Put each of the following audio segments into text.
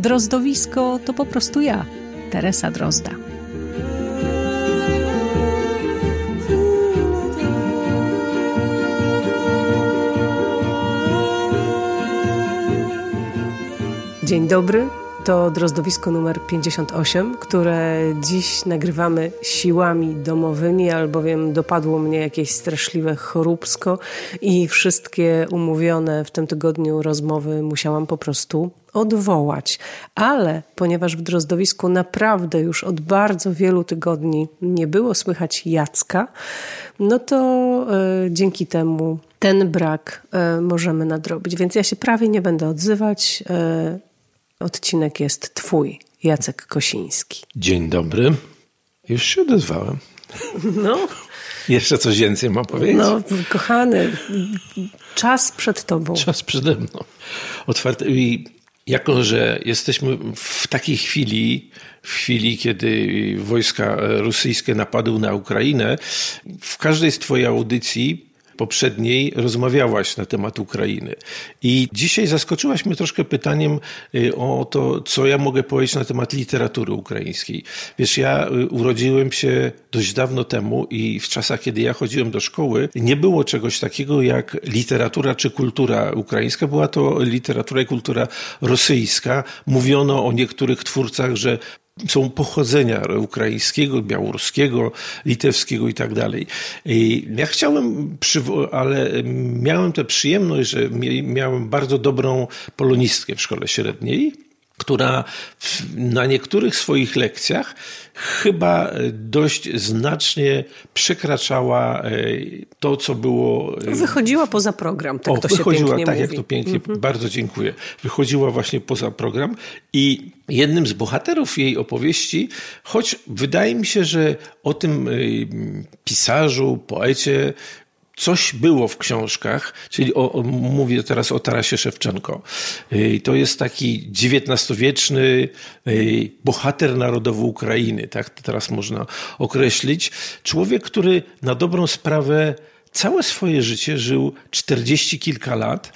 Drozdowisko to po prostu ja, Teresa Drozda. Dzień dobry. To drozdowisko numer 58, które dziś nagrywamy siłami domowymi, albowiem dopadło mnie jakieś straszliwe choróbsko i wszystkie umówione w tym tygodniu rozmowy musiałam po prostu odwołać. Ale ponieważ w drozdowisku naprawdę już od bardzo wielu tygodni nie było słychać Jacka, no to y, dzięki temu ten brak y, możemy nadrobić. Więc ja się prawie nie będę odzywać. Y, Odcinek jest Twój, Jacek Kosiński. Dzień dobry. Już się odezwałem. No. Jeszcze coś więcej mam powiedzieć? No, kochany, czas przed Tobą. Czas przede mną. Otwarte. I jako, że jesteśmy w takiej chwili, w chwili, kiedy wojska rosyjskie napadły na Ukrainę, w każdej z Twojej audycji poprzedniej rozmawiałaś na temat Ukrainy. I dzisiaj zaskoczyłaś mnie troszkę pytaniem y, o to, co ja mogę powiedzieć na temat literatury ukraińskiej. Wiesz, ja y, urodziłem się dość dawno temu i w czasach, kiedy ja chodziłem do szkoły, nie było czegoś takiego jak literatura czy kultura ukraińska. Była to literatura i kultura rosyjska. Mówiono o niektórych twórcach, że są pochodzenia ukraińskiego, białoruskiego, litewskiego i tak dalej. Ja chciałem, ale miałem tę przyjemność, że miałem bardzo dobrą polonistkę w szkole średniej która na niektórych swoich lekcjach chyba dość znacznie przekraczała e, to, co było. E, wychodziła poza program, tak o, to wychodziła, się tak mówi. jak to pięknie, mhm. bardzo dziękuję. Wychodziła właśnie poza program i jednym z bohaterów jej opowieści, choć wydaje mi się, że o tym e, pisarzu, poecie coś było w książkach, czyli o, o, mówię teraz o Tarasie Szewczenko. To jest taki XIX-wieczny bohater narodowy Ukrainy, tak to teraz można określić. Człowiek, który na dobrą sprawę całe swoje życie żył czterdzieści kilka lat.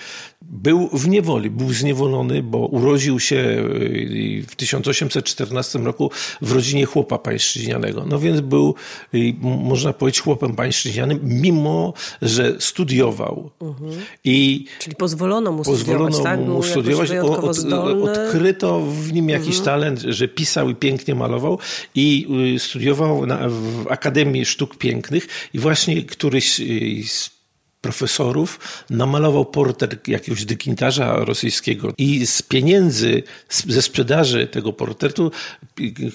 Był w niewoli, był zniewolony, bo urodził się y, w 1814 roku w rodzinie chłopa pańszczyźnianego. No więc był, y, można powiedzieć, chłopem pańszczyźnianym, mimo że studiował. Mhm. I Czyli pozwolono mu pozwolono studiować, tak? mu studiować. Od, odkryto w nim jakiś mhm. talent, że pisał i pięknie malował i y, studiował na, w Akademii Sztuk Pięknych i właśnie któryś z profesorów namalował portret jakiegoś dekintarza rosyjskiego i z pieniędzy, ze sprzedaży tego portretu,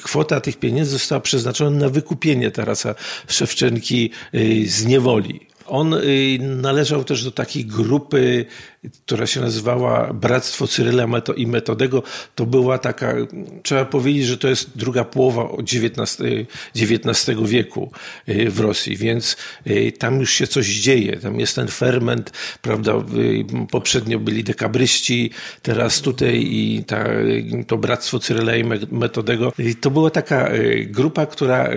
kwota tych pieniędzy została przeznaczona na wykupienie Tarasa Szewczenki y, z niewoli. On y, należał też do takiej grupy, która się nazywała Bractwo Cyryla i Metodego. To była taka, trzeba powiedzieć, że to jest druga połowa XIX, XIX wieku y, w Rosji, więc y, tam już się coś dzieje. Tam jest ten ferment, prawda? Poprzednio byli dekabryści, teraz tutaj i ta, to Bractwo Cyryla i Metodego. To była taka grupa, która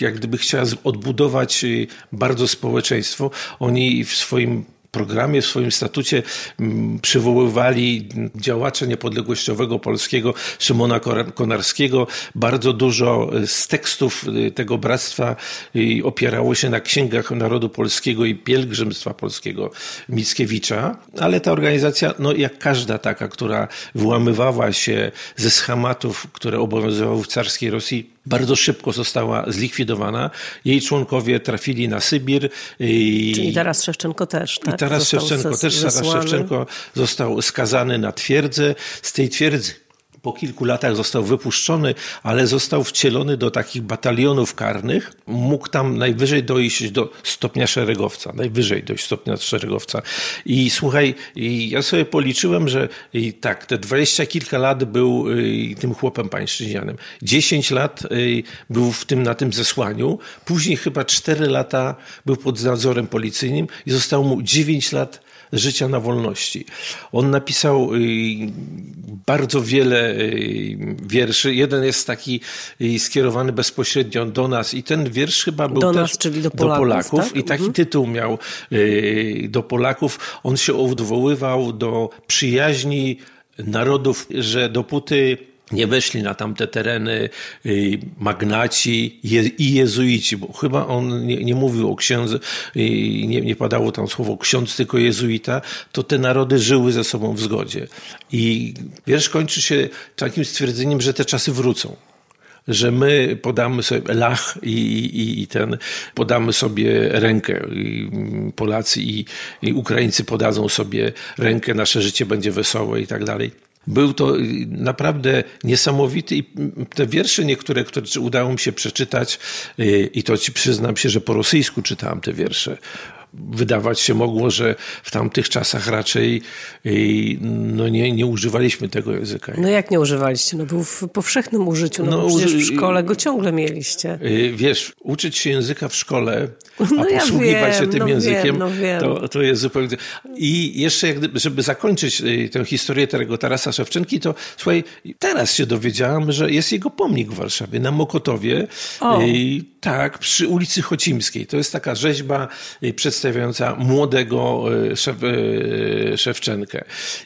jak gdyby chciała odbudować bardzo społeczeństwo oni w swoim programie, w swoim statucie mm, przywoływali działacza niepodległościowego polskiego Szymona Konarskiego. Bardzo dużo z tekstów y, tego bractwa y, opierało się na księgach narodu polskiego i pielgrzymstwa polskiego Mickiewicza, ale ta organizacja, no jak każda taka, która wyłamywała się ze schematów, które obowiązywały w carskiej Rosji, bardzo szybko została zlikwidowana. Jej członkowie trafili na Sybir. I, Czyli Taras Szewczenko też, tak? Taras Szewczenko też, Taras Szewczenko został skazany na twierdzę. Z tej twierdzy po kilku latach został wypuszczony, ale został wcielony do takich batalionów karnych. Mógł tam najwyżej dojść do stopnia szeregowca, najwyżej dojść stopnia szeregowca. I słuchaj, ja sobie policzyłem, że tak, te dwadzieścia kilka lat był tym chłopem pańszczyźnianym. Dziesięć lat był w tym, na tym zesłaniu. Później chyba cztery lata był pod nadzorem policyjnym i zostało mu dziewięć lat życia na wolności. On napisał y, bardzo wiele y, wierszy. Jeden jest taki y, skierowany bezpośrednio do nas i ten wiersz chyba był do nas, czyli do Polaków. Do Polaków tak? I taki mhm. tytuł miał do Polaków. On się odwoływał do przyjaźni narodów, że dopóty nie weszli na tamte tereny y, magnaci i jezuici, bo chyba on nie, nie mówił o księdze, nie, nie padało tam słowo ksiądz, tylko jezuita, to te narody żyły ze sobą w zgodzie. I wiersz kończy się takim stwierdzeniem, że te czasy wrócą że my podamy sobie lach i, i, i, ten, podamy sobie rękę. I Polacy i, i Ukraińcy podadzą sobie rękę, nasze życie będzie wesołe i tak dalej. Był to y, naprawdę niesamowity i te wiersze niektóre, które udało mi się przeczytać y, i to ci przyznam się, że po rosyjsku czytałem te wiersze wydawać się mogło, że w tamtych czasach raczej no nie, nie używaliśmy tego języka. No jak nie używaliście? No był w powszechnym użyciu, no, no przecież w szkole go ciągle mieliście. Y, wiesz, uczyć się języka w szkole, no a ja posługiwać wiem, się tym no językiem, wiem, no wiem. To, to jest zupełnie... I jeszcze, jak, żeby zakończyć y, tę historię tego Tarasa Szewczenki, to słuchaj, teraz się dowiedziałam, że jest jego pomnik w Warszawie, na Mokotowie. O. Y, tak, przy ulicy Chocimskiej. To jest taka rzeźba przedstawiająca młodego Szef, Szewczenkę.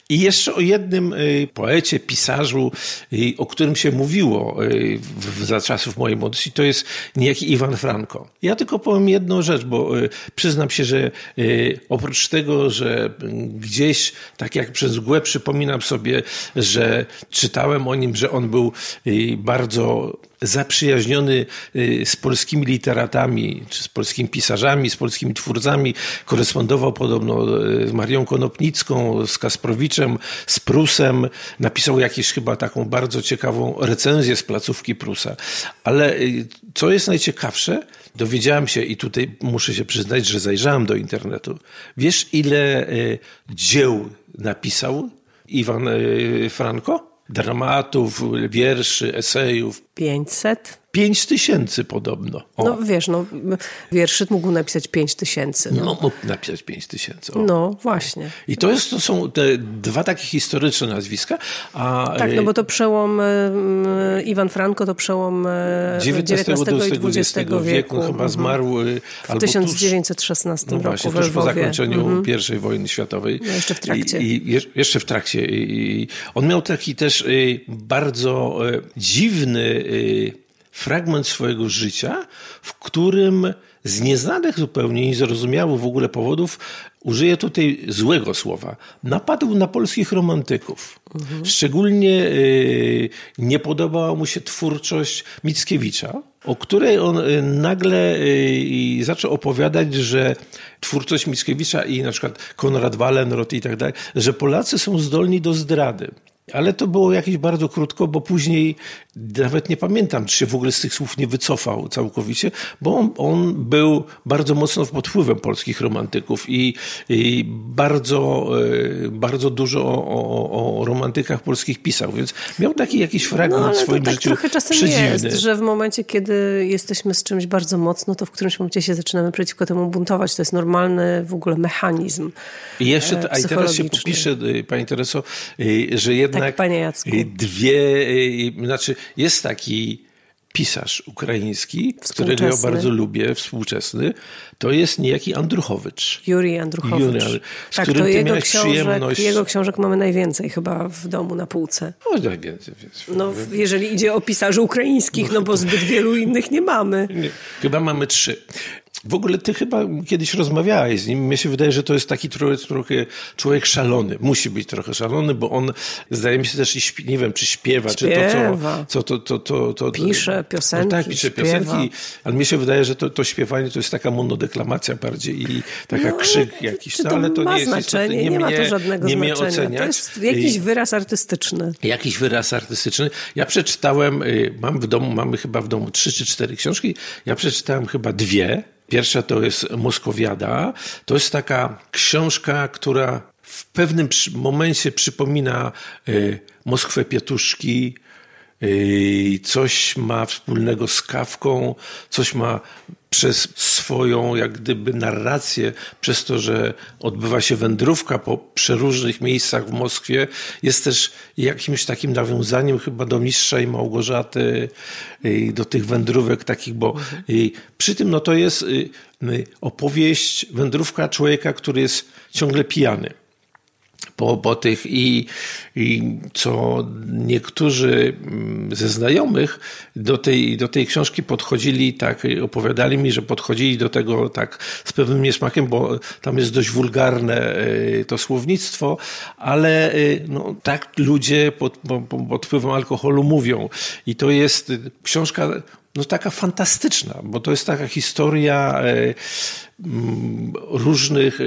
I jeszcze o jednym poecie, pisarzu, o którym się mówiło za czasów mojej młodości, to jest niejaki Iwan Franko. Ja tylko powiem jedną rzecz, bo przyznam się, że oprócz tego, że gdzieś, tak jak przez mgłę przypominam sobie, że czytałem o nim, że on był bardzo zaprzyjaźniony z polskimi literatami, czy z polskimi pisarzami, z polskimi twórcami. Korespondował podobno z Marią Konopnicką, z Kasprowiczem, z Prusem. Napisał jakieś chyba taką bardzo ciekawą recenzję z placówki Prusa. Ale co jest najciekawsze, dowiedziałem się i tutaj muszę się przyznać, że zajrzałem do internetu. Wiesz, ile y, dzieł napisał Iwan y, Franko? Dramatów, wierszy, esejów. 500? Pięć tysięcy podobno. O. No wiesz, no, wierszy mógł napisać pięć tysięcy. No. no mógł napisać pięć tysięcy. No właśnie. I to, jest, to są te dwa takie historyczne nazwiska. A, tak, no bo to przełom y, Iwan Franko to przełom XIX, XIX i XX wieku. wieku. Chyba mhm. zmarł w 1916 tuż, no właśnie, roku tuż po zakończeniu mhm. I wojny światowej. No jeszcze w trakcie. I, i jeszcze w trakcie. I, on miał taki też y, bardzo y, dziwny fragment swojego życia, w którym z nieznanych zupełnie, niezrozumiałych w ogóle powodów, użyję tutaj złego słowa, napadł na polskich romantyków. Mhm. Szczególnie y, nie podobała mu się twórczość Mickiewicza, o której on y, nagle y, zaczął opowiadać, że twórczość Mickiewicza i na przykład Konrad Wallenrod i tak dalej, że Polacy są zdolni do zdrady. Ale to było jakieś bardzo krótko, bo później nawet nie pamiętam, czy się w ogóle z tych słów nie wycofał całkowicie, bo on, on był bardzo mocno pod wpływem polskich romantyków i, i bardzo, e, bardzo dużo o, o, o, romantykach polskich pisał, więc miał taki jakiś fragment no, w swoim to tak życiu trochę czasem przedziwny. jest, że w momencie, kiedy jesteśmy z czymś bardzo mocno, to w którymś momencie się zaczynamy przeciwko temu buntować. To jest normalny w ogóle mechanizm I jeszcze, a i teraz się popiszę, y, Pani Tereso, y, że jednak tak, panie Jacku. Dwie, znaczy jest taki pisarz ukraiński, którego ja bardzo lubię, współczesny, to jest niejaki Andruchowicz. Juri Andruchowicz. Juri, z tak, którym to jego książek, przyjemność... jego książek mamy najwięcej chyba w domu na półce. No, najwięcej. No, jeżeli idzie o pisarzy ukraińskich, no bo zbyt wielu innych nie mamy. Nie, chyba mamy trzy. W ogóle ty chyba kiedyś rozmawiałeś z nim. Mnie się wydaje, że to jest taki trochę, człowiek szalony. Musi być trochę szalony, bo on zdaje mi się też, i śpi, nie wiem, czy śpiewa, śpiewa. czy to, co, co to, to, to, to, Pisze piosenki. No tak, pisze śpiewa. piosenki, ale mnie się wydaje, że to, to śpiewanie to jest taka monodeklamacja bardziej i taka No, krzyk jakiś. Czy No, to ale to ma nie jest znaczenie? istotne. Nie, ma to żadnego nie znaczenia. oceniać. To jest jakiś wyraz artystyczny. jakiś wyraz artystyczny. Ja przeczytałem, y, mam w domu, mamy chyba w domu trzy czy cztery książki. Ja przeczytałem chyba dwie. Pierwsza to jest Moskowiada. To jest taka książka, która w pewnym momencie przypomina y, Moskwę Pietuszki, y, coś ma wspólnego z Kawką, coś ma przez swoją jak gdyby narrację, przez to, że odbywa się wędrówka po przeróżnych miejscach w Moskwie, jest też jakimś takim nawiązaniem chyba do Mistrza i Małgorzaty, y, do tych wędrówek takich, bo y, przy tym no to jest opowieść, wędrówka człowieka, który jest ciągle pijany po, po tych i, i co niektórzy mm, ze znajomych do tej, do tej książki podchodzili tak, opowiadali mi, że podchodzili do tego tak z pewnym niesmakiem, bo tam jest dość wulgarne y, to słownictwo, ale y, no, tak ludzie pod, po- po- pod wpływem alkoholu mówią. I to jest y, książka no taka fantastyczna, bo to jest taka historia mm, różnych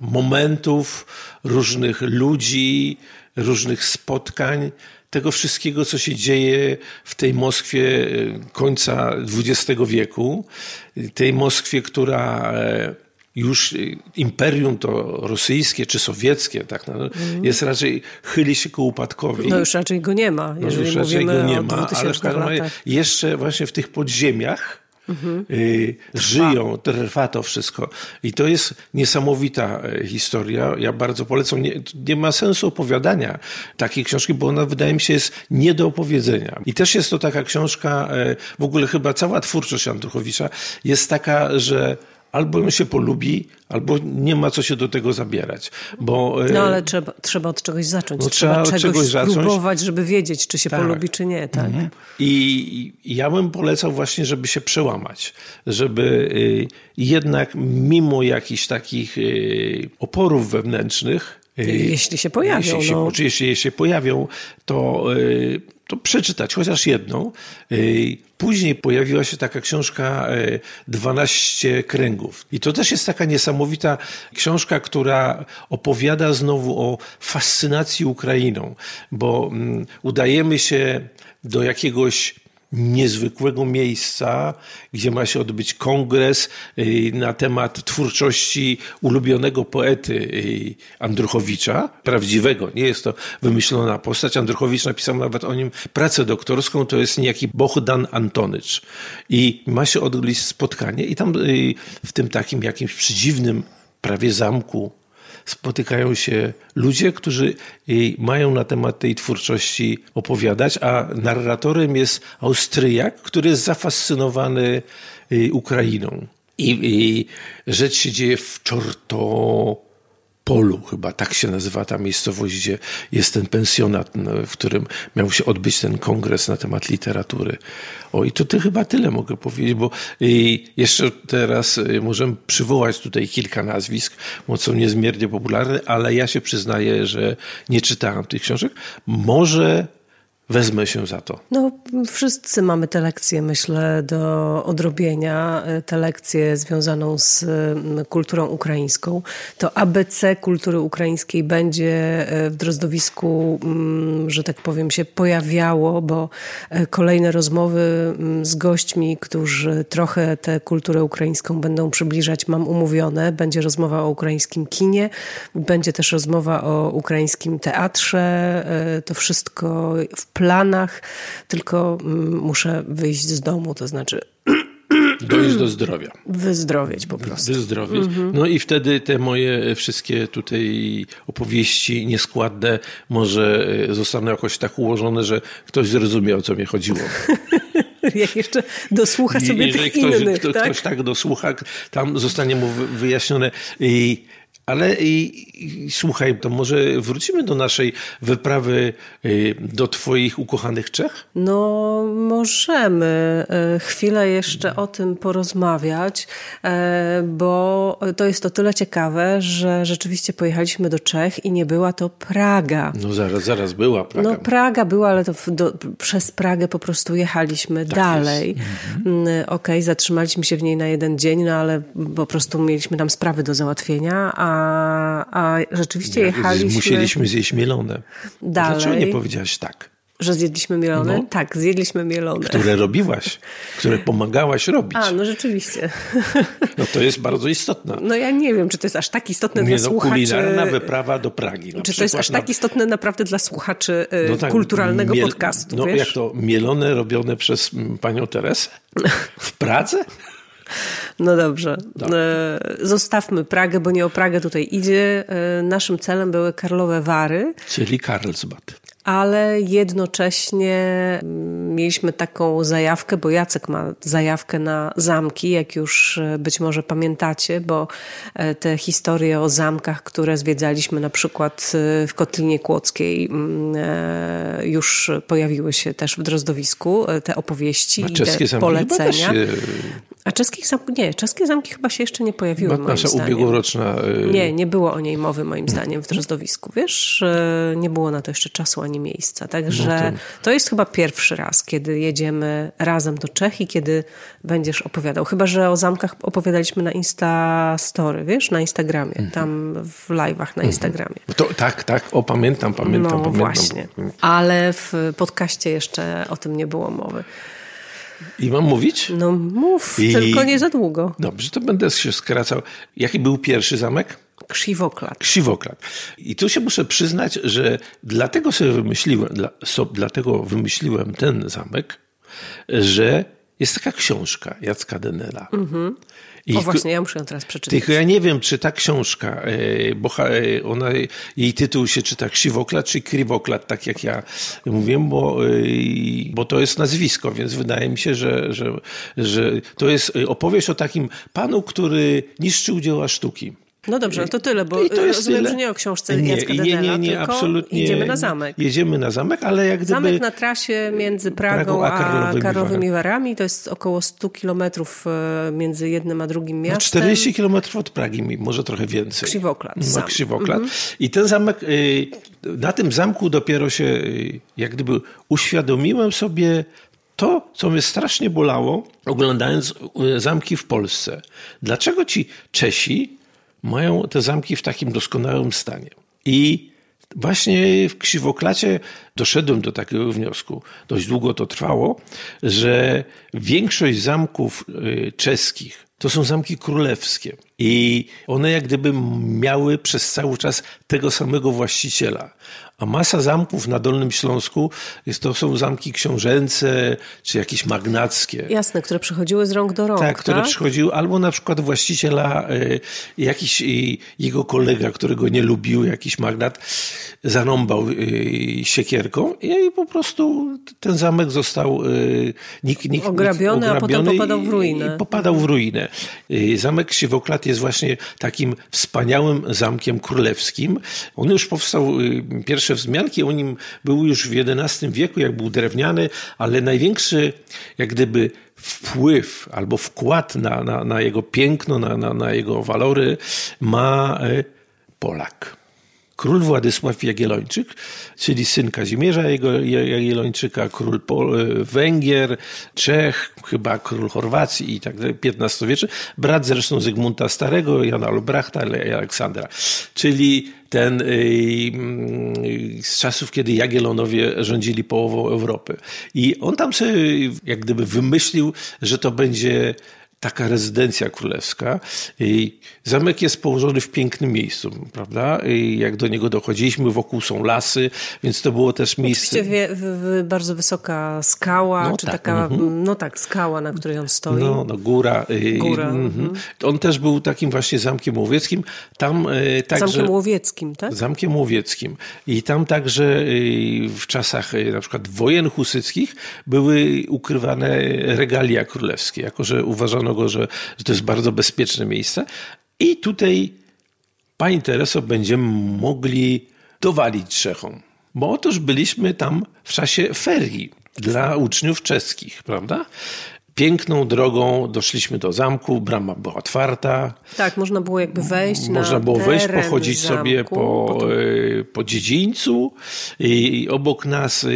momentów, różnych ludzi, różnych spotkań, tego wszystkiego, co się dzieje w tej Moskwie y, końca XX wieku, tej Moskwie, która e, już y, imperium to rosyjskie czy sowieckie, tak, no, jest raczej, chyli się ku upadkowi. No już raczej go nie ma, No, jeżeli już raczej go nie ma, ale w 2000 każdym razie latach. jeszcze właśnie w tych podziemiach Y, żyją, trwa to wszystko. I to jest niesamowita e, historia. Ja bardzo polecam. Nie, nie ma sensu opowiadania takiej książki, bo ona wydaje mi się jest nie do opowiedzenia. I też jest to taka książka, e, w ogóle chyba cała twórczość Andruchowicza jest taka, że albo ją się polubi, albo nie ma co się do tego zabierać. Bo, e, No ale trzeba, trzeba od czegoś zacząć. No, trzeba, trzeba od czegoś, czegoś zacząć. spróbować, żeby wiedzieć, czy się Tak. polubi, czy nie. Tak? I i ja bym polecał właśnie, żeby się przełamać, żeby y, jednak mimo jakichś takich y, oporów wewnętrznych, Jeśli się pojawią, jeśli się, no. jeśli się pojawią, to, y, to przeczytać chociaż jedną. Y, Później pojawiła się taka książka y, 12 kręgów. I to też jest taka niesamowita książka, która opowiada znowu o fascynacji Ukrainą, bo mm, udajemy się do jakiegoś niezwykłego miejsca, gdzie ma się odbyć kongres y, na temat twórczości ulubionego poety y, Andruchowicza, prawdziwego, nie jest to wymyślona postać. Andruchowicz napisał nawet o nim pracę doktorską, to jest niejaki Bohdan Antonycz. I ma się odbyć spotkanie i tam y, w tym takim jakimś przedziwnym prawie zamku spotykają się ludzie, którzy y, mają na temat tej twórczości opowiadać, a narratorem jest Austriak, który jest zafascynowany y, Ukrainą. I, i rzecz się dzieje w Czortopolu, chyba tak się nazywa ta miejscowość, gdzie jest ten pensjonat, no, w którym miał się odbyć ten kongres na temat literatury. O, i to ty chyba tyle mogę powiedzieć, bo jeszcze teraz y, możemy przywołać tutaj kilka nazwisk, bo są niezmiernie popularne, ale ja się przyznaję, że nie czytałem tych książek. Może wezmę się za to. No, wszyscy mamy tę lekcję, myślę, do odrobienia. e, Tę lekcję związaną z mm, kulturą ukraińską. To ABC kultury ukraińskiej będzie e, w Drozdowisku, mm, że tak powiem, się pojawiało, bo e, kolejne rozmowy mm, z gośćmi, którzy trochę tę kulturę ukraińską będą przybliżać, mam umówione. Będzie rozmowa o ukraińskim kinie, będzie też rozmowa o ukraińskim teatrze. E, To wszystko w planach, tylko mm, muszę wyjść z domu, to znaczy Dojść do zdrowia. wyzdrowieć po prostu. Wyzdrowieć. No i wtedy te moje wszystkie tutaj opowieści nieskładne może e, zostaną jakoś tak ułożone, że ktoś zrozumie, o co mi chodziło. Jak jeszcze dosłucha sobie Jeżeli tych ktoś, innych, kto, tak? ktoś tak dosłucha, tam zostanie mu wy- wyjaśnione. I Ale i, i, słuchaj, to może wrócimy do naszej wyprawy y, do Twoich ukochanych Czech? No, możemy y, chwilę jeszcze o tym porozmawiać, y, bo to jest to tyle ciekawe, że rzeczywiście pojechaliśmy do Czech i nie była to Praga. No zaraz, zaraz była Praga. No Praga była, ale to do, przez Pragę po prostu jechaliśmy tak dalej. Mhm. Okej, okay, zatrzymaliśmy się w niej na jeden dzień, no ale po prostu mieliśmy tam sprawy do załatwienia, a a, rzeczywiście jechaliśmy... Musieliśmy zjeść mielone. Dalej. Dlaczego nie powiedziałaś tak? Że zjedliśmy mielone? No, tak, zjedliśmy mielone. Które robiłaś, które pomagałaś robić. A, no rzeczywiście. No to jest bardzo istotne. No ja nie wiem, czy to jest aż tak istotne nie, dla no, słuchaczy. Kulinarna wyprawa do Pragi. czy to jest aż tak istotne naprawdę dla słuchaczy y, no tak, kulturalnego miel, podcastu, No wiesz? jak to, mielone robione przez panią Teresę? W Pradze? No dobrze. Tak. Zostawmy Pragę, bo nie o Pragę tutaj idzie. E, naszym celem były Karlowe Wary. Czyli Karlsbad ale jednocześnie mm, mieliśmy taką zajawkę, bo Jacek ma zajawkę na zamki, jak już e, być może pamiętacie, bo te historie o zamkach, które zwiedzaliśmy na przykład w Kotlinie Kłodzkiej mm, już pojawiły się też w Drozdowisku, te opowieści i te polecenia. A czeskich zamków, nie, czeskie zamki chyba się jeszcze nie pojawiły, Bo moim nasza zdaniem. ubiegłoroczna... Nie, nie było o niej mowy moim zdaniem w Drozdowisku. Wiesz, nie było na to jeszcze czasu ani miejsca. Także no to... jest chyba pierwszy raz, kiedy jedziemy razem do Czech i kiedy będziesz opowiadał. Chyba, że o zamkach opowiadaliśmy na Insta Story, wiesz, na Instagramie, mhm. tam w live'ach na mhm. Instagramie. To, tak, tak, o pamiętam, pamiętam, no, pamiętam. właśnie. Ale w podcaście jeszcze o tym nie było mowy. I mam mówić? No mów, I... tylko nie za długo. Dobrze, to będę się skracał. Jaki był pierwszy zamek? Krzywoklat. Krzywoklat. I tu się muszę przyznać, że dlatego sobie wymyśliłem, dla, so, dlatego wymyśliłem ten zamek, że jest taka książka Jacka Denela. Mhm. I o właśnie, ja muszę ją teraz przeczytać. Tylko ja nie wiem, czy ta książka, e, bo e, ona, jej tytuł się czyta Krzywoklat czy Kriwoklat, tak jak ja mówiłem, bo, e, bo to jest nazwisko, więc wydaje mi się, że, że, że to jest opowieść o takim panu, który niszczył dzieła sztuki. No dobrze, no to tyle, bo I to jest rozumiem, tyle. że nie o książce nie, Jacka Denela, nie, nie, nie, absolutnie. Jedziemy na zamek. Jedziemy na zamek, ale jak gdyby... Zamek na trasie między Pragą, Pragą a, Karlowymi, Karlowymi Warami. To jest około 100 kilometrów e, między jednym a drugim no, miastem. No 40 kilometrów od Pragi, może trochę więcej. Krzywoklat. No, Krzywoklat. Mhm. I ten zamek, y, na tym zamku dopiero się jak gdyby uświadomiłem sobie to, co mnie strasznie bolało, oglądając zamki w Polsce. Dlaczego ci Czesi mają te zamki w takim doskonałym stanie. I właśnie w Krzywoklacie doszedłem do takiego wniosku, dość długo to trwało, że większość zamków y, czeskich to są zamki królewskie. I one jak gdyby miały przez cały czas tego samego właściciela. A masa zamków na Dolnym Śląsku jest, to są zamki książęce czy jakieś magnackie. Jasne, które przychodziły z rąk do rąk. Tak, które tak? przychodziły, albo na przykład właściciela, y, jakiś y, jego kolega, którego nie lubił, jakiś magnat, zarąbał y, siekierką i po prostu ten zamek został nikt, nikt, ograbiony, nikt, ograbiony, a potem popadał w ruinę. I popadał w ruinę. Zamek Siwoklat jest właśnie takim wspaniałym zamkiem królewskim. On już powstał, pierwszy pierwsze wzmianki o nim były już w XI wieku, jak był drewniany, ale największy jak gdyby wpływ albo wkład na, na, na jego piękno, na, na, na jego walory ma e, Polak. Król Władysław Jagiellończyk, czyli syn Kazimierza Jagiellończyka, król Pol Węgier, Czech, chyba król Chorwacji i tak dalej, XV-wieczny, brat zresztą Zygmunta Starego, Jana Albrechta i Aleksandra. Czyli ten y, z czasów, kiedy Jagiellonowie rządzili połową Europy. I on tam sobie jak gdyby wymyślił, że to będzie taka rezydencja królewska. I zamek jest położony w pięknym miejscu, prawda? I jak do niego dochodziliśmy, wokół są lasy, więc to było też miejsce... Oczywiście w, w, bardzo wysoka skała, no czy tak, taka, mm-hmm. no tak, skała, na której on stoi. No, no góra. góra. Mm-hmm. On też był takim właśnie zamkiem łowieckim. Tam y, także... Zamkiem łowieckim, tak? Zamkiem łowieckim. I tam także y, w czasach y, na przykład wojen husyckich były ukrywane regalia królewskie, jako że uważano że, że to jest bardzo bezpieczne miejsce. I tutaj Pani Tereso, będziemy mogli dowalić Czechom. Bo otóż byliśmy tam w czasie ferii dla uczniów czeskich, prawda? Piękną drogą doszliśmy do zamku, brama była otwarta. Tak, można było jakby wejść Można było wejść, pochodzić zamku, sobie po, e, po dziedzińcu i obok nas e,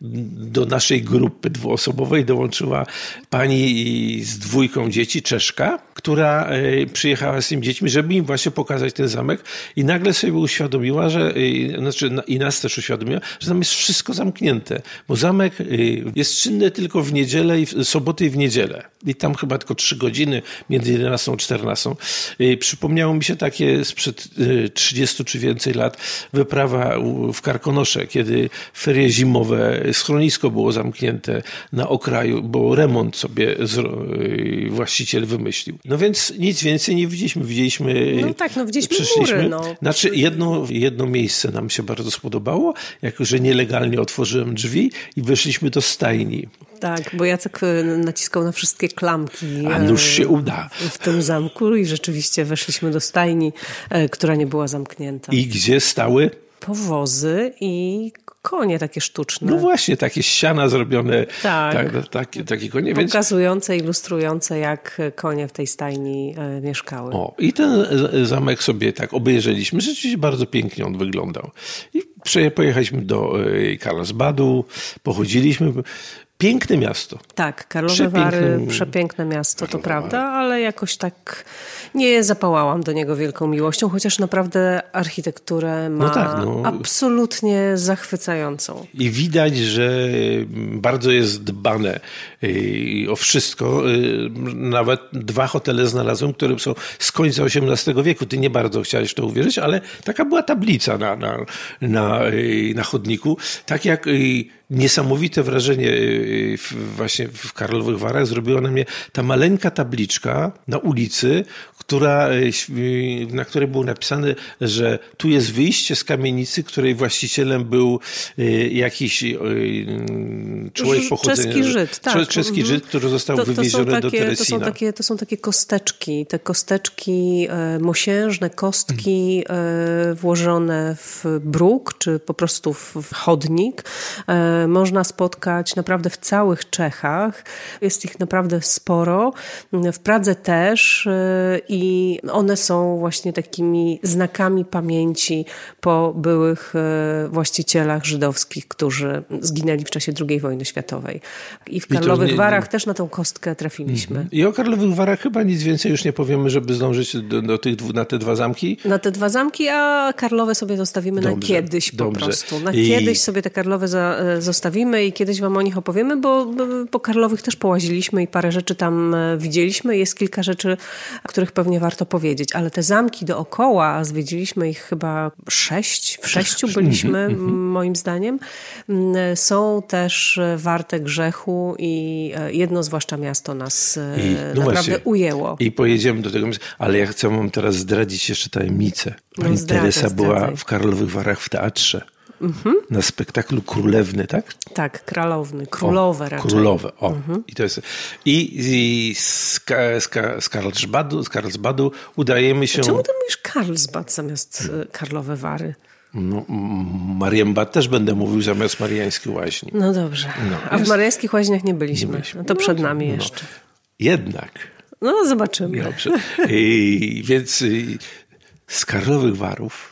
do naszej grupy dwuosobowej dołączyła pani z dwójką dzieci, Czeszka, która e, przyjechała z tymi dziećmi, żeby im właśnie pokazać ten zamek i nagle sobie uświadomiła, że, znaczy i nas też uświadomiła, że tam jest wszystko zamknięte, bo zamek jest czynny tylko w niedzielę, i w soboty i w niedzielę. I tam chyba tylko trzy godziny między 11 a 14. Przypomniało mi się takie sprzed 30 y, czy więcej lat wyprawa w Karkonosze, kiedy ferie zimowe, schronisko było zamknięte na okraju, bo remont sobie właściciel wymyślił. No więc nic więcej nie widzieliśmy. Widzieliśmy, no tak, no widzieliśmy. Góry, no. Znaczy jedno, jedno miejsce nam się bardzo spodobało, jako że nielegalnie otworzyłem drzwi i weszliśmy do stajni. Tak, bo Jacek y, naciskał na wszystkie klamki. A nuż się uda. W tym zamku i rzeczywiście weszliśmy do stajni, e, która nie była zamknięta. I gdzie stały? Powozy i konie takie sztuczne. No właśnie, takie ściana zrobione. Tak. tak takie, takie konie. Pokazujące, więc... ilustrujące, jak konie w tej stajni e, mieszkały. O, i ten zamek sobie tak obejrzeliśmy. Rzeczywiście bardzo pięknie on wyglądał. I pojechaliśmy do e, Karlsbadu, pochodziliśmy. Piękne miasto. Tak, Karlowe Wary, przepiękne miasto, to prawda, ale jakoś tak nie zapałałam do niego wielką miłością, chociaż naprawdę architekturę ma no tak, no. absolutnie zachwycającą. I widać, że bardzo jest dbane y, o wszystko. Y, nawet dwa hotele znalazłem, które są z końca XVIII wieku. Ty nie bardzo chciałeś to uwierzyć, ale taka była tablica na, na, na, y, na chodniku. Tak jak niesamowite wrażenie y, właśnie w Karlowych Warach zrobiła na mnie ta maleńka tabliczka na ulicy, która, y, y, na której było napisane, że tu jest wyjście z kamienicy, której właścicielem był jakiś człowiek pochodzenia... Czeski Żyd, tak. Czeski mhm. Żyd, który został to, to wywieziony takie, do Teresina. To są, takie, to są takie kosteczki, te kosteczki e, mosiężne, kostki e, włożone w bruk, czy po prostu w, w chodnik, e, można spotkać naprawdę w całych Czechach. Jest ich naprawdę sporo. W Pradze też y, i one są właśnie takimi znakami pamięci po byłych y, właścicielach żydowskich, którzy zginęli w czasie II wojny światowej. I w Karlowych nie, Warach nie... też na tą kostkę trafiliśmy. Mhm. I o Karlowych Warach chyba nic więcej już nie powiemy, żeby zdążyć do, do tych, na te dwa zamki? Na te dwa zamki, a Karlowe sobie zostawimy dobrze, na kiedyś po dobrze. prostu. Na I... kiedyś sobie te Karlowe za, zostawimy i kiedyś wam o nich opowiemy, bo po Karlowych też połaziliśmy i parę rzeczy tam e, widzieliśmy. Jest kilka rzeczy, o których pewnie warto powiedzieć, ale te zamki dookoła, zwiedziliśmy ich chyba sześć, w sześciu byliśmy mhm. moim zdaniem, są też e, warte grzechu i e, jedno zwłaszcza miasto nas I, no naprawdę właśnie, ujęło. I pojedziemy do tego, ale ja chcę wam teraz zdradzić jeszcze tajemnicę. Pani no, Teresa była w Karlowych Warach w teatrze. Mhm. Na spektaklu Królewny, tak? Tak, Królowny, Królowe o, raczej. Królowe, o. Mhm. I, to jest, i, i z, z, z, Karlsbadu, z Karlsbadu udajemy się... Czemu ty mówisz Karlsbad zamiast e, Karlowe Wary? No, Marienbad też będę mówił zamiast Mariańskiej Łaźni. No dobrze. No, A w Mariańskich Łaźniach nie byliśmy. Nie byliśmy. No to przed no, nami no. jeszcze. Jednak. No zobaczymy. Dobrze. I, więc z Karlowych Warów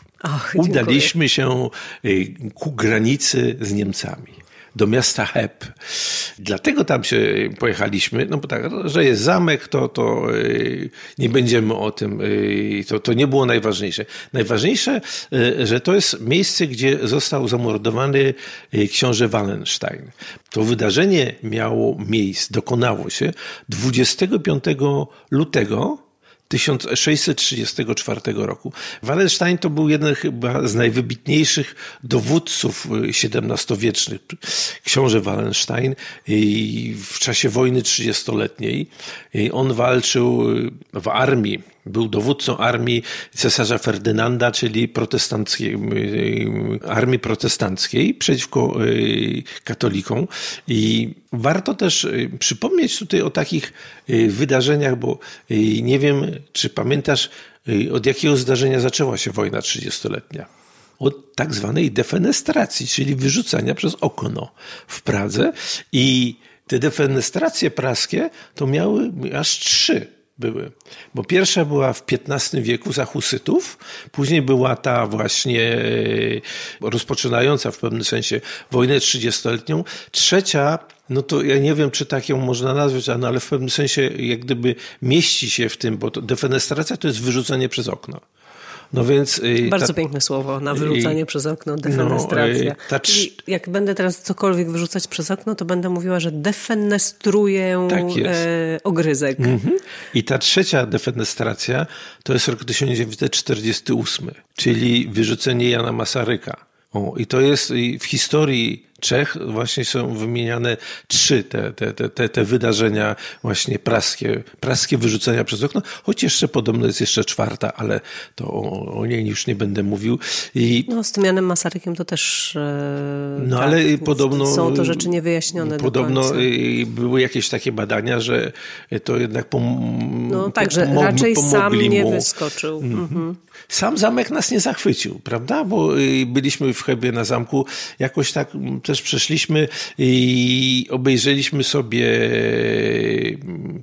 Udaliśmy się y, ku granicy z Niemcami do miasta Hep. Dlatego tam się pojechaliśmy, no bo tak, że jest zamek, to, to y, nie będziemy o tym, y, to, to nie było najważniejsze. Najważniejsze, że to jest miejsce, gdzie został zamordowany książę Wallenstein. To wydarzenie miało miejsce, dokonało się 25 lutego 1634 roku. Wallenstein to był jeden chyba z najwybitniejszych dowódców XVII-wiecznych. Książę Wallenstein w czasie wojny trzydziestoletniej on walczył w armii Był dowódcą armii cesarza Ferdynanda, czyli protestanckiej, armii protestanckiej przeciwko katolikom. I warto też przypomnieć tutaj o takich wydarzeniach, bo nie wiem, czy pamiętasz, od jakiego zdarzenia zaczęła się wojna trzydziestoletnia od tak zwanej defenestracji, czyli wyrzucania przez okno w Pradze. I te defenestracje praskie to miały aż trzy były. Bo pierwsza była w XV wieku za husytów, później była ta właśnie e, rozpoczynająca w pewnym sensie wojnę trzydziestoletnią. Trzecia, no to ja nie wiem, czy tak ją można nazwać, no ale w pewnym sensie jak gdyby mieści się w tym, bo defenestracja to jest wyrzucenie przez okno. No więc, y, Bardzo ta, piękne słowo na wyrzucanie i, przez okno, defenestracja. No, ta, jak będę teraz cokolwiek wyrzucać przez okno, to będę mówiła, że defenestruję tak e, ogryzek. Mhm. I ta trzecia defenestracja to jest rok 1948, czyli wyrzucenie Jana Masaryka. O, I to jest w historii Czech właśnie są wymieniane trzy te, te, te, te, wydarzenia właśnie praskie, praskie wyrzucenia przez okno, choć jeszcze podobno jest jeszcze czwarta, ale to o, o niej już nie będę mówił. I, no z tym Janem Masarykiem to też e, No tak, ale podobno są to rzeczy niewyjaśnione Podobno były jakieś takie badania, że to jednak pom, No tak, że raczej sam mu. nie wyskoczył. Mhm. Mhm. Sam zamek nas nie zachwycił, prawda? Bo y, byliśmy w Chebie na zamku, jakoś tak też przeszliśmy i obejrzeliśmy sobie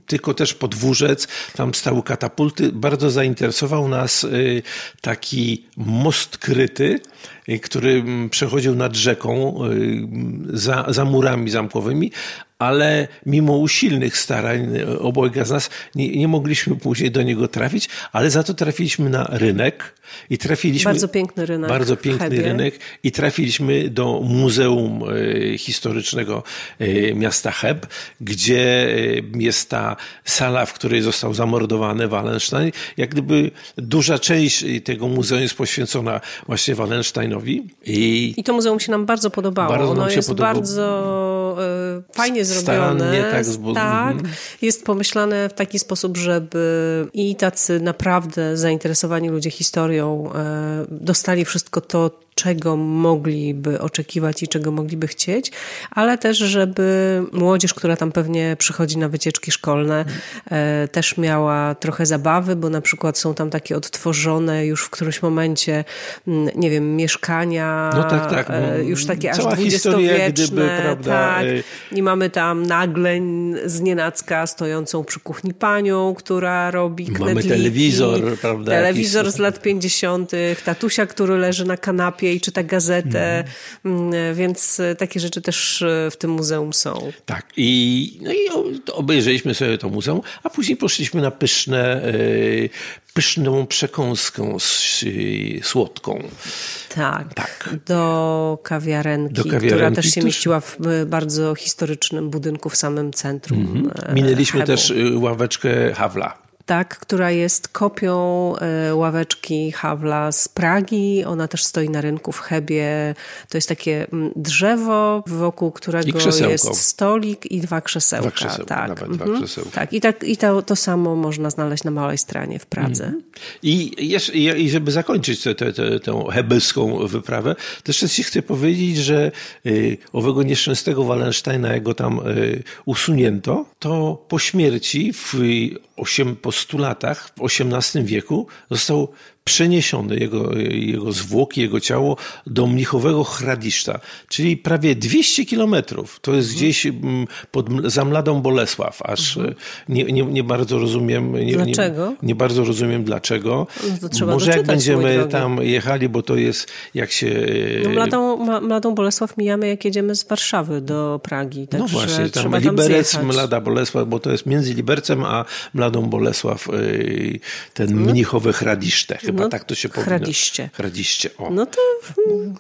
tylko też podwórzec, tam stały katapulty. Bardzo zainteresował nas y, taki most kryty, który przechodził nad rzeką za, za murami zamkowymi, ale mimo usilnych starań obojga z nas nie, nie, mogliśmy później do niego trafić, ale za to trafiliśmy na rynek i trafiliśmy... Bardzo piękny rynek. Bardzo piękny rynek i trafiliśmy do Muzeum Historycznego Miasta Heb, gdzie jest ta sala, w której został zamordowany Wallenstein. Jak gdyby duża część tego muzeum jest poświęcona właśnie Wallensteinowi. I, I to muzeum się nam bardzo podobało. Bardzo ono jest podobało. bardzo fajnie zrobione. tak, tak mhm. jest pomyślane w taki sposób, żeby i tacy naprawdę zainteresowani ludzie historią e, dostali wszystko to, czego mogliby oczekiwać i czego mogliby chcieć, ale też, żeby młodzież, która tam pewnie przychodzi na wycieczki szkolne, e, też miała trochę zabawy, bo na przykład są tam takie odtworzone już w którymś momencie, mm, nie wiem, mieszkania, no tak, tak, e, już takie aż dwudziestowieczne. Tak. E, I mamy tam nagle z nienacka stojącą przy kuchni panią, która robi knedliki. Mamy telewizor, prawda? Telewizor jakiś... z lat 50., tatusia, który leży na kanapie i czyta gazetę, mm. więc takie rzeczy też e, w tym muzeum są. Tak, i, no i obejrzeliśmy sobie to muzeum, a później poszliśmy na pyszne, e, pyszną przekąskę słodką. Tak, tak. Do, kawiarenki, do kawiarenki, która też się mieściła w bardzo historycznym budynku w samym centrum. Mhm. Minęliśmy Hebu. też ławeczkę Hawla tak, która jest kopią e, ławeczki Hawla z Pragi. Ona też stoi na rynku w Hebie. To jest takie mm, drzewo, wokół którego jest stolik i dwa krzesełka. Dwa krzesełka tak. Nawet mhm. dwa krzesełka. Tak, i, tak, i to, to samo można znaleźć na Małej Stranie w Pradze. Mhm. I, jeszcze, I żeby zakończyć tę, tę, tę, tę hebelską wyprawę, jeszcze ci chcę powiedzieć, że y, owego nieszczęsnego Wallensteina, jak go tam y, usunięto, to po śmierci w 8, po 100 latach, w XVIII wieku, został przeniesiony jego, jego zwłoki, jego ciało do mnichowego Hradiszta, czyli prawie 200 kilometrów. To jest mhm. gdzieś mm, pod, za Mladą Bolesław, aż mhm. nie, nie, nie, bardzo rozumiem. Nie, dlaczego? Nie, nie bardzo rozumiem dlaczego. No Może jak będziemy tam jechali, bo to jest jak się... No Mladą, Mladą Bolesław mijamy jak jedziemy z Warszawy do Pragi. no właśnie, tam Liberec, tam Mlada Bolesław, bo to jest między Libercem a Mladą Bolesław y, ten no. mnichowy Hradiszte chyba no, tak to się powinno. Hradiście. Hradiście, o. No to...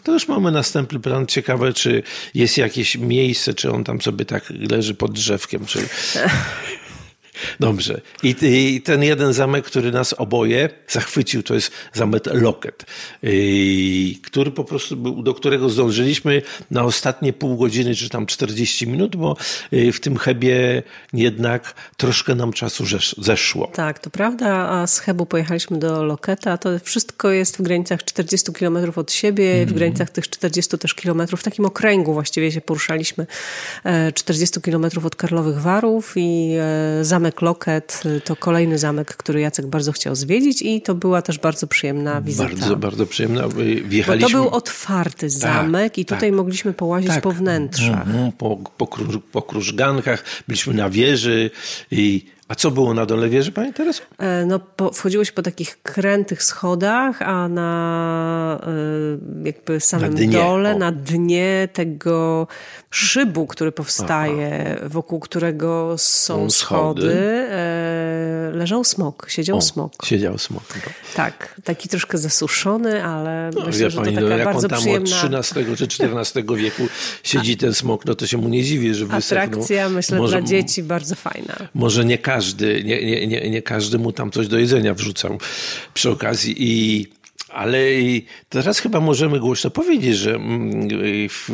To już mamy następny plan. Ciekawe, czy jest jakieś miejsce, czy on tam sobie tak leży pod drzewkiem, czy... Dobrze. I, I, ten jeden zamek, który nas oboje zachwycił, to jest zamek Loket, który po prostu był, do którego zdążyliśmy na ostatnie pół godziny, czy tam 40 minut, bo y, w tym Hebie jednak troszkę nam czasu zeszło. Tak, to prawda, a z Hebu pojechaliśmy do Loketa, to wszystko jest w granicach 40 km od siebie, mm. w mhm. granicach tych 40 też kilometrów, w takim okręgu właściwie się poruszaliśmy, 40 e, km od Karlowych Warów i e, zamek Loket to kolejny zamek, który Jacek bardzo chciał zwiedzić i to była też bardzo przyjemna wizyta. Bardzo, bardzo przyjemna. Wjechaliśmy... Bo to był otwarty tak, zamek tak, i tutaj tak, mogliśmy połazić tak. po wnętrzach. Mm, po, po, kruż, po krużgankach, byliśmy na wieży i a co było na dole wieży, Pani Tereso? E, no, po, wchodziło się po takich krętych schodach, a na e, jakby samym na dole, o. na dnie tego szybu, który powstaje, Aha. wokół którego są, schody, schody e, leżał smok, siedział o, smok. Siedział smok. No. Tak, taki troszkę zasuszony, ale no, myślę, że pani, to taka no, jak bardzo on tam przyjemna... od XIII czy XIV wieku siedzi ten smok, no to się mu nie dziwi, że wysechnął. Atrakcja, myślę, Może, dla dzieci bardzo fajna. Może nie każdy, nie, nie, nie, nie każdy mu tam coś do jedzenia wrzucał przy okazji i ale teraz chyba możemy głośno powiedzieć, że mm, w,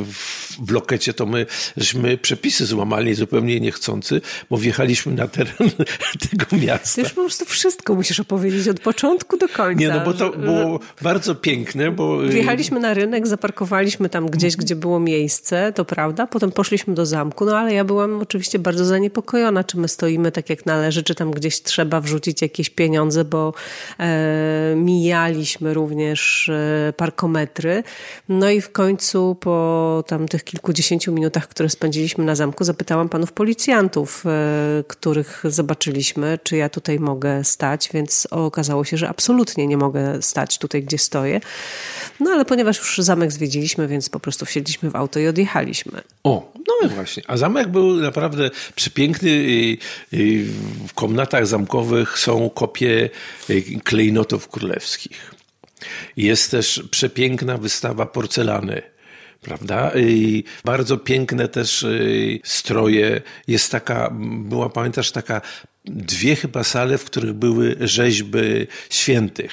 w lokecie to my żeśmy przepisy złamali zupełnie niechcący, bo wjechaliśmy na teren tego miasta. Ty już po prostu wszystko musisz opowiedzieć od początku do końca. Nie, no bo to było bardzo piękne, bo... Y, wjechaliśmy na rynek, zaparkowaliśmy tam gdzieś, gdzie było miejsce, to prawda, potem poszliśmy do zamku, no ale ja byłam oczywiście bardzo zaniepokojona, czy my stoimy tak jak należy, czy tam gdzieś trzeba wrzucić jakieś pieniądze, bo e, mijaliśmy również e, parkometry. No i w końcu po tam tych kilkudziesięciu minutach, które spędziliśmy na zamku, zapytałam panów policjantów, e, których zobaczyliśmy, czy ja tutaj mogę stać, więc okazało się, że absolutnie nie mogę stać tutaj, gdzie stoję. No ale ponieważ już zamek zwiedziliśmy, więc po prostu wsiedliśmy w auto i odjechaliśmy. O, no właśnie. A zamek był naprawdę przepiękny. W komnatach zamkowych są kopie klejnotów królewskich. Jest też przepiękna wystawa porcelany prawda? I bardzo piękne też y, stroje. Jest taka, była pamiętasz, taka dwie chyba sale, w których były rzeźby świętych.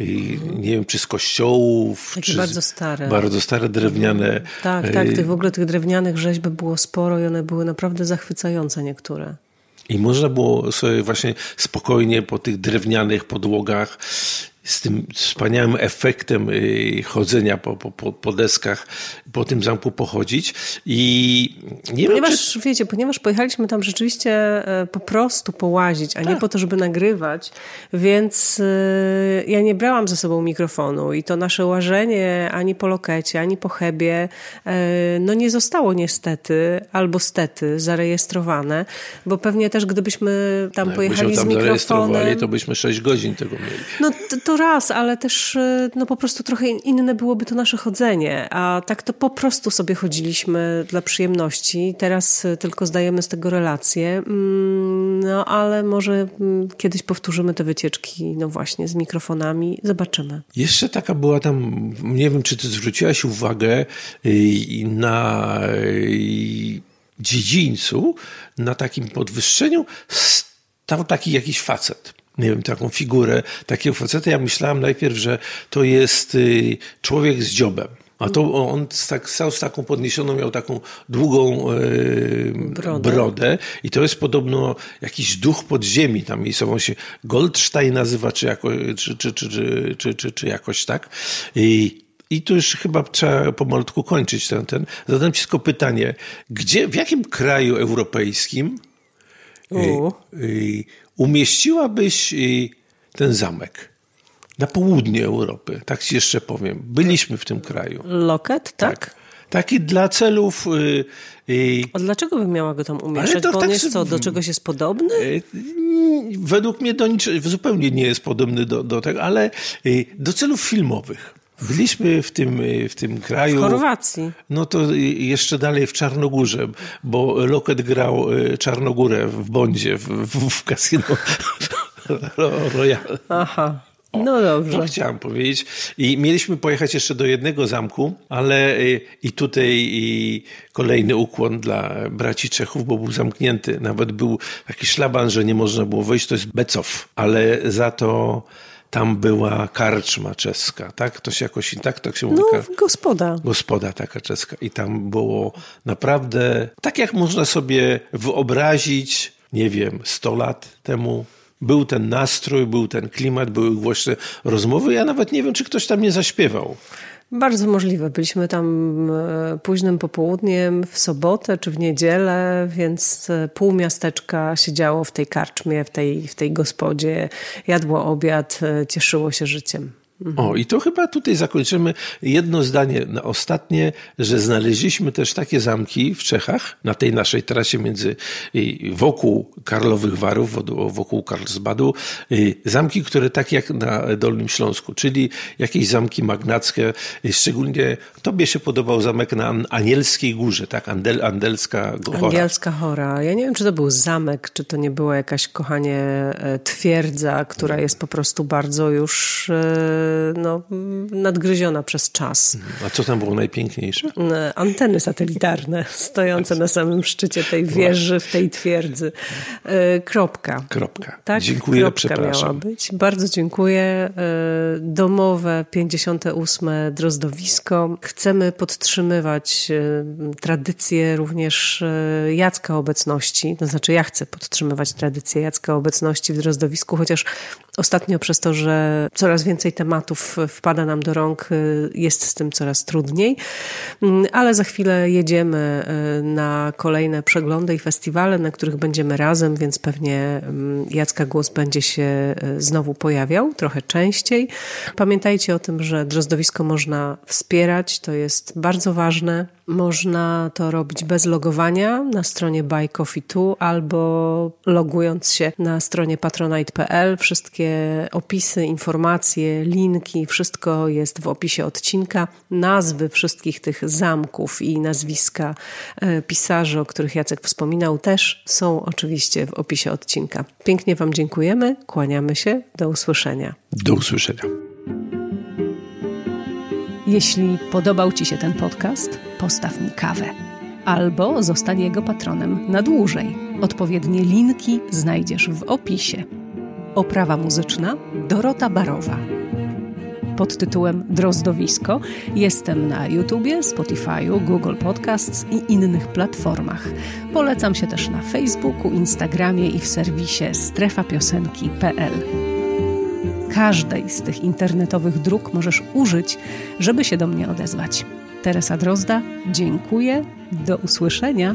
I nie wiem, czy z kościołów. Takie czy bardzo stare. Bardzo stare, drewniane. Tak, tak. Y, tych, w ogóle tych drewnianych rzeźb było sporo i one były naprawdę zachwycające niektóre. I można było sobie właśnie spokojnie po tych drewnianych podłogach z tym wspaniałym efektem y, chodzenia po, po, po deskach, po tym zamku pochodzić. I nie ponieważ, wiem, czy... wiecie, ponieważ pojechaliśmy tam rzeczywiście e, po prostu połazić, a tak. nie po to, żeby nagrywać, więc e, ja nie brałam ze sobą mikrofonu i to nasze łażenie ani po lokecie, ani po hebie, e, no nie zostało niestety, albo stety zarejestrowane, bo pewnie też gdybyśmy tam no, pojechali tam z mikrofonem... to byśmy 6 godzin tego mieli. No to, to raz, ale też y, no po prostu trochę inne byłoby to nasze chodzenie, a tak to po prostu sobie chodziliśmy dla przyjemności. Teraz y, tylko zdajemy z tego relacje, mm, no ale może mm, kiedyś powtórzymy te wycieczki, no właśnie, z mikrofonami, zobaczymy. Jeszcze taka była tam, nie wiem, czy ty zwróciłaś uwagę y, na dziedzińcu, na takim podwyższeniu stał taki jakiś facet nie wiem, taką figurę takiego faceta. Ja myślałem najpierw, że to jest y, człowiek z dziobem. A to on tak, stał z taką podniesioną, miał taką długą yy, brodę. brodę. i to jest podobno jakiś duch podziemi, tam miejscowo się Goldstein nazywa, czy, jako, czy, czy, czy, czy, czy, czy, jakoś tak. I, i tu już chyba trzeba pomalutku kończyć ten, ten. Zadam ci tylko pytanie, gdzie, w jakim kraju europejskim umieściłabyś ten zamek? Na południe Europy, tak ci jeszcze powiem. Byliśmy w tym kraju. Loket, tak? tak. Taki dla celów. Yy, A dlaczego by miała go tam umieszczać? To, Bo on tak, jest co, do czegoś jest podobny? Yy, według mnie do niczego, zupełnie nie jest podobny do, do tego, ale yy, do celów filmowych. Byliśmy w tym, w tym kraju. W Chorwacji. No to jeszcze dalej w Czarnogórze, bo Loket grał y, Czarnogórę w Bondzie, w, w, w kasyno Royal. Aha. O, no dobrze. To chciałam powiedzieć. I mieliśmy pojechać jeszcze do jednego zamku, ale y, i tutaj i kolejny ukłon dla braci Czechów, bo był zamknięty. Nawet był taki szlaban, że nie można było wejść, to jest Becow, ale za to tam była karczma czeska, tak? To się jakoś tak, tak się mówi. No, gospoda. Gospoda taka czeska. I tam było naprawdę tak, jak można sobie wyobrazić, nie wiem, 100 lat temu. Był ten nastrój, był ten klimat, były głośne rozmowy. Ja nawet nie wiem, czy ktoś tam nie zaśpiewał. Bardzo możliwe. Byliśmy tam e, późnym popołudniem, w sobotę czy w niedzielę, więc e, pół miasteczka siedziało w tej karczmie, w tej, w tej gospodzie, jadło obiad, e, cieszyło się życiem. O, i to chyba tutaj zakończymy jedno zdanie na ostatnie, że znaleźliśmy też takie zamki w Czechach, na tej naszej trasie między wokół Karlowych Warów, wokół Karlsbadu, zamki, które tak jak na Dolnym Śląsku, czyli jakieś zamki magnackie, szczególnie tobie się podobał zamek na Anielskiej Górze, tak? Andel, Andelska Hora. Angielska Hora. Ja nie wiem, czy to był zamek, czy to nie była jakaś, kochanie, e, twierdza, która jest po prostu bardzo już e, no, nadgryziona przez czas. A co tam było najpiękniejsze? E, anteny satelitarne stojące na samym szczycie tej wieży, w tej twierdzy. E, kropka. Kropka. Tak? Dziękuję, Kropka przepraszam. miała być. Bardzo dziękuję. E, domowe 58. Drozdowisko. Chcemy podtrzymywać tradycję również Jacka obecności. To znaczy ja chcę podtrzymywać tradycję Jacka obecności w Drozdowisku, chociaż ostatnio przez to, że coraz więcej tematów wpada nam do rąk, y, jest z tym coraz trudniej, mm, ale za chwilę jedziemy y, na kolejne przeglądy i festiwale, na których będziemy razem, więc pewnie mm, Jacka Głos będzie się y, znowu pojawiał, trochę częściej. Pamiętajcie o tym, że drozdowisko można wspierać, to jest bardzo ważne. Można to robić bez logowania na stronie Buy Coffee 2 albo logując się na stronie patronite.pl. Wszystkie opisy, informacje, linki, wszystko jest w opisie odcinka. Nazwy wszystkich tych zamków i nazwiska e, pisarzy, o których Jacek wspominał, też są oczywiście w opisie odcinka. Pięknie Wam dziękujemy, kłaniamy się, do usłyszenia. Do usłyszenia. Jeśli podobał Ci się ten podcast, postaw mi kawę albo zostań jego patronem na dłużej. Odpowiednie linki znajdziesz w opisie. Oprawa muzyczna Dorota Barowa. Pod tytułem Drozdowisko jestem na YouTubie, Spotify'u, Google Podcasts i innych platformach. Polecam się też na Facebooku, Instagramie i w serwisie strefapiosenki.pl każdej z tych internetowych dróg możesz użyć, żeby się do mnie odezwać. Teresa Drozda, dziękuję, do usłyszenia.